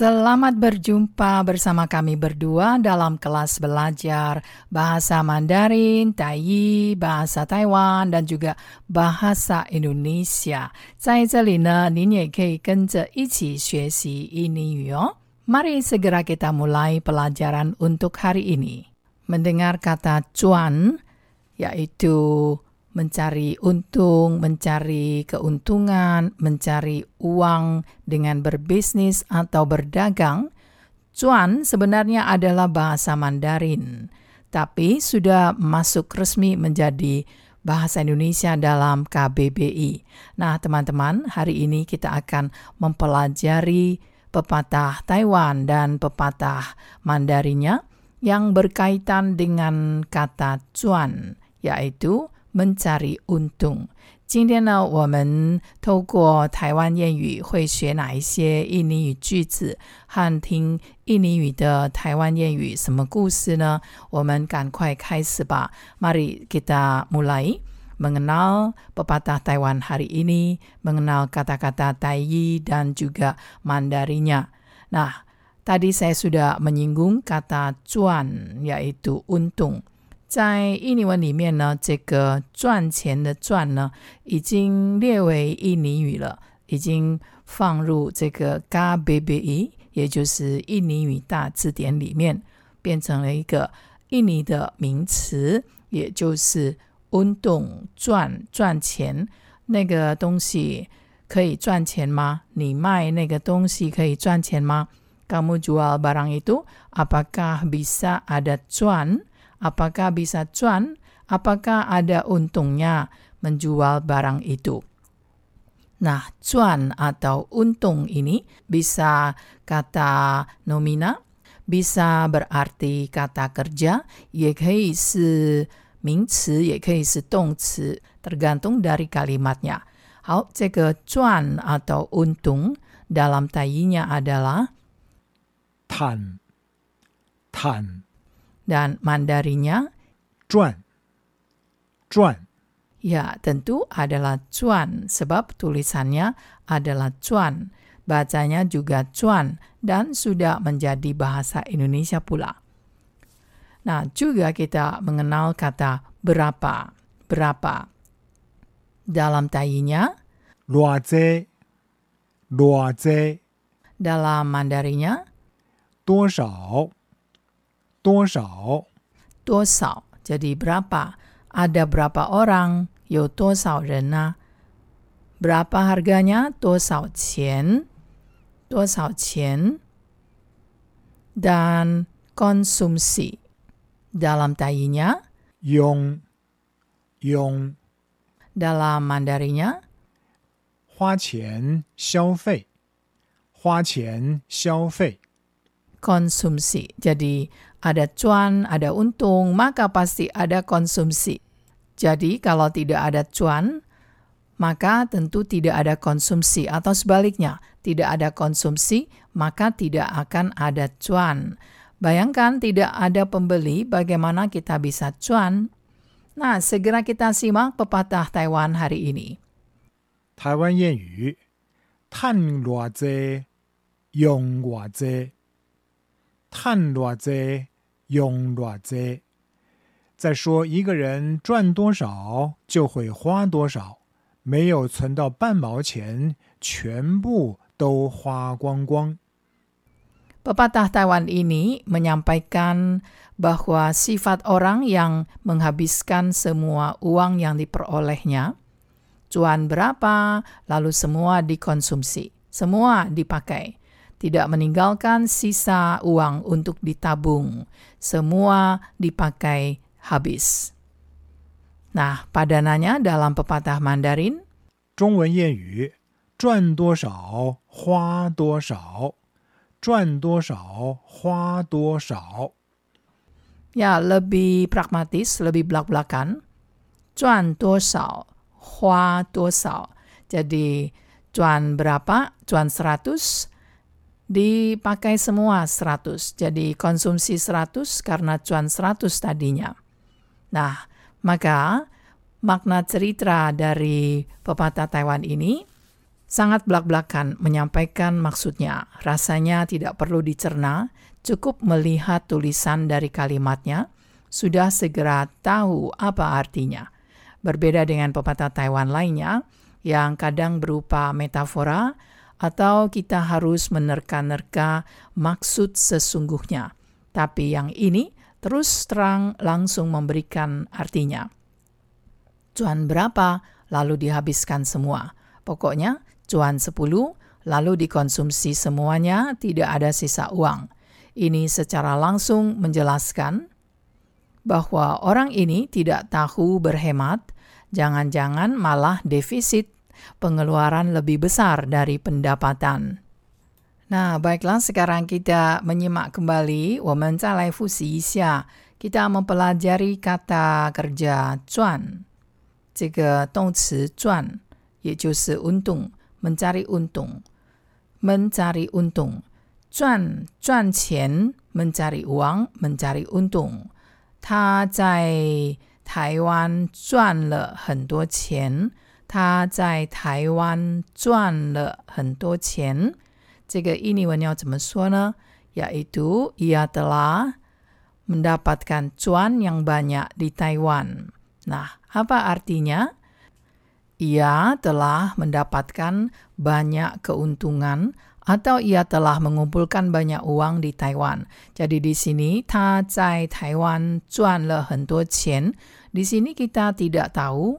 Selamat berjumpa bersama kami berdua dalam kelas belajar bahasa Mandarin, Tai, bahasa Taiwan, dan juga bahasa Indonesia. 在这里呢，您也可以跟着一起学习印尼语哦。Mari segera kita mulai pelajaran untuk hari ini. Mendengar kata cuan, yaitu mencari untung, mencari keuntungan, mencari uang dengan berbisnis atau berdagang, cuan sebenarnya adalah bahasa Mandarin, tapi sudah masuk resmi menjadi bahasa Indonesia dalam KBBI. Nah, teman-teman, hari ini kita akan mempelajari pepatah Taiwan dan pepatah Mandarinnya yang berkaitan dengan kata cuan, yaitu mencari untung。今天呢，我们透过台湾谚语会学哪一些印尼语句子和听印尼语的台湾谚语什么故事呢？我们赶快开始吧。Mari kita mulai mengenal pepatah Taiwan hari ini, mengenal kata-kata Taiyi dan juga Mandarinya. Nah, tadi saya sudah menyinggung kata cuan, yaitu untung. 在印尼文里面呢，这个赚钱的赚呢，已经列为印尼语了，已经放入这个 KBBI，也就是印尼语大字典里面，变成了一个印尼的名词，也就是运动赚赚钱。那个东西可以赚钱吗？你卖那个东西可以赚钱吗？Kamu jual barang itu, apakah bisa ada cuan? Apakah bisa cuan? Apakah ada untungnya menjual barang itu? Nah, cuan atau untung ini bisa kata nomina, bisa berarti kata kerja, 也可以是名词，也可以是动词，tergantung dari kalimatnya. 好，这个赚 atau untung dalam tainya adalah 坦坦 dan Mandarinya cuan. Cuan. Ya, tentu adalah cuan sebab tulisannya adalah cuan. Bacanya juga cuan dan sudah menjadi bahasa Indonesia pula. Nah, juga kita mengenal kata berapa, berapa. Dalam tayinya, luaze, luaze. Dalam mandarinya, 多少 多少 tosao. Jadi berapa? Ada berapa orang? Yo tosao rena. Berapa harganya? Tosao qian. Tosao qian. Dan konsumsi. Dalam tainya, 用用 dalam mandarinya, 花钱消费花钱消费 konsumsi. Jadi ada cuan, ada untung, maka pasti ada konsumsi. Jadi kalau tidak ada cuan, maka tentu tidak ada konsumsi atau sebaliknya, tidak ada konsumsi, maka tidak akan ada cuan. Bayangkan tidak ada pembeli, bagaimana kita bisa cuan? Nah, segera kita simak pepatah Taiwan hari ini. 台湾谚语：趁偌济用偌济，趁偌济 用偌济。再说一个人赚多少就会花多少，没有存到半毛钱，全部都花光光。Pepatah Taiwan ini menyampaikan bahwa sifat orang yang menghabiskan semua uang yang diperolehnya, cuan berapa, lalu semua dikonsumsi, semua dipakai, tidak meninggalkan sisa uang untuk ditabung, semua dipakai habis. Nah, padanannya dalam pepatah Mandarin, 中文谚语：赚多少花多少，赚多少花多少。 ya lebih pragmatis, lebih belak-belakan. Cuan 多少, hua 多少. Jadi cuan berapa? Cuan 100 dipakai semua 100. Jadi konsumsi 100 karena cuan 100 tadinya. Nah, maka makna cerita dari pepatah Taiwan ini sangat belak-belakan menyampaikan maksudnya. Rasanya tidak perlu dicerna, cukup melihat tulisan dari kalimatnya, sudah segera tahu apa artinya. Berbeda dengan pepatah Taiwan lainnya, yang kadang berupa metafora atau kita harus menerka-nerka maksud sesungguhnya. Tapi yang ini terus terang langsung memberikan artinya. Cuan berapa, lalu dihabiskan semua. Pokoknya cuan 10, lalu dikonsumsi semuanya, tidak ada sisa uang. Ini secara langsung menjelaskan bahwa orang ini tidak tahu berhemat, jangan-jangan malah defisit pengeluaran lebih besar dari pendapatan. Nah, baiklah sekarang kita menyimak kembali, 我们再来复习一下. Kita mempelajari kata kerja 赚。这个动词赚，也就是运动 mencari untung, mencari untung, 赚赚钱 mencari uang, mencari untung. 他在台湾赚了很多钱。 他在台湾赚了很多钱。这个印尼文要怎么说呢？Yaitu ia telah mendapatkan cuan yang banyak di Taiwan. Nah, apa artinya? Ia telah mendapatkan banyak keuntungan atau ia telah mengumpulkan banyak uang di Taiwan. Jadi di sini, 他在台湾赚了很多钱. Di sini kita tidak tahu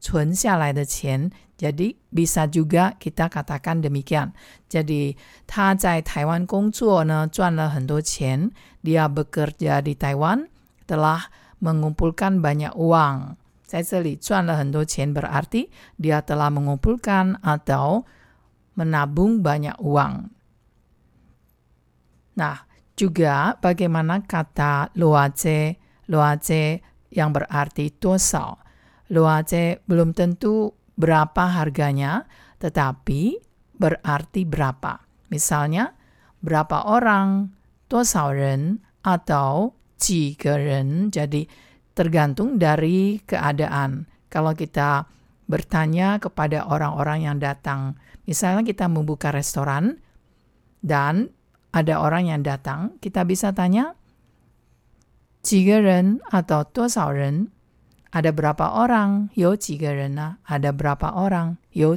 存下来的钱。jadi bisa juga kita katakan demikian. Jadi 他在台湾工作呢，赚了很多钱。Dia bekerja di Taiwan telah mengumpulkan banyak uang. 在这里赚了很多钱 berarti dia telah mengumpulkan atau menabung banyak uang. Nah, juga bagaimana kata luace, luace yang berarti tosau. Loate belum tentu berapa harganya, tetapi berarti berapa. Misalnya, berapa orang, tosauren, atau jigeren. Jadi, tergantung dari keadaan. Kalau kita bertanya kepada orang-orang yang datang, misalnya kita membuka restoran dan ada orang yang datang, kita bisa tanya, 几个人 atau tosauren, ada berapa orang? Yo na. Ada berapa orang? Yo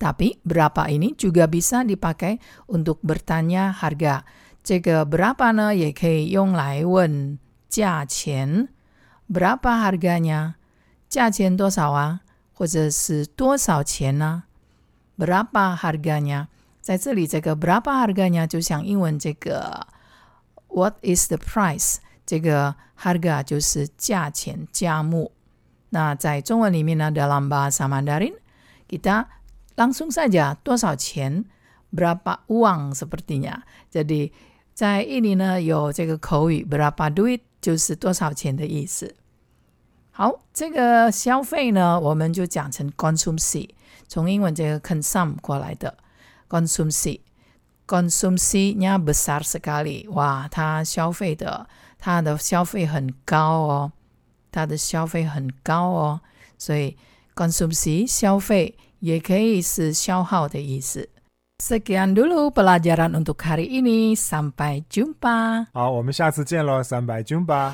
Tapi berapa ini juga bisa dipakai untuk bertanya harga. 这个 berapa ne ye kei yong lai wen jia qian. Berapa harganya? 价钱多少啊？或者是多少钱呢？Berapa harganya？在这里，这个 berapa harganya 就像英文这个 What is the price？ 这个 harga 就是价钱、价目。那在中文里面呢，dalam bahasa Mandarin kita langsung saja 多少钱 berapa uang sepertinya. Jadi 在印尼呢有这个口语 berapa duit 就是多少钱的意思。好，这个消费呢，我们就讲成 konsumsi，从英文这个 consume 过来的 konsumsi。konsumsinya besar sekali，哇，他消费的 它的消费很高哦，它的消费很高哦，所以 c o n s u m s i 消费也可以是消耗的意思。Sekian dulu pelajaran untuk hari ini. Sampai jumpa. 好，我们下次见喽，，sampai jumpa。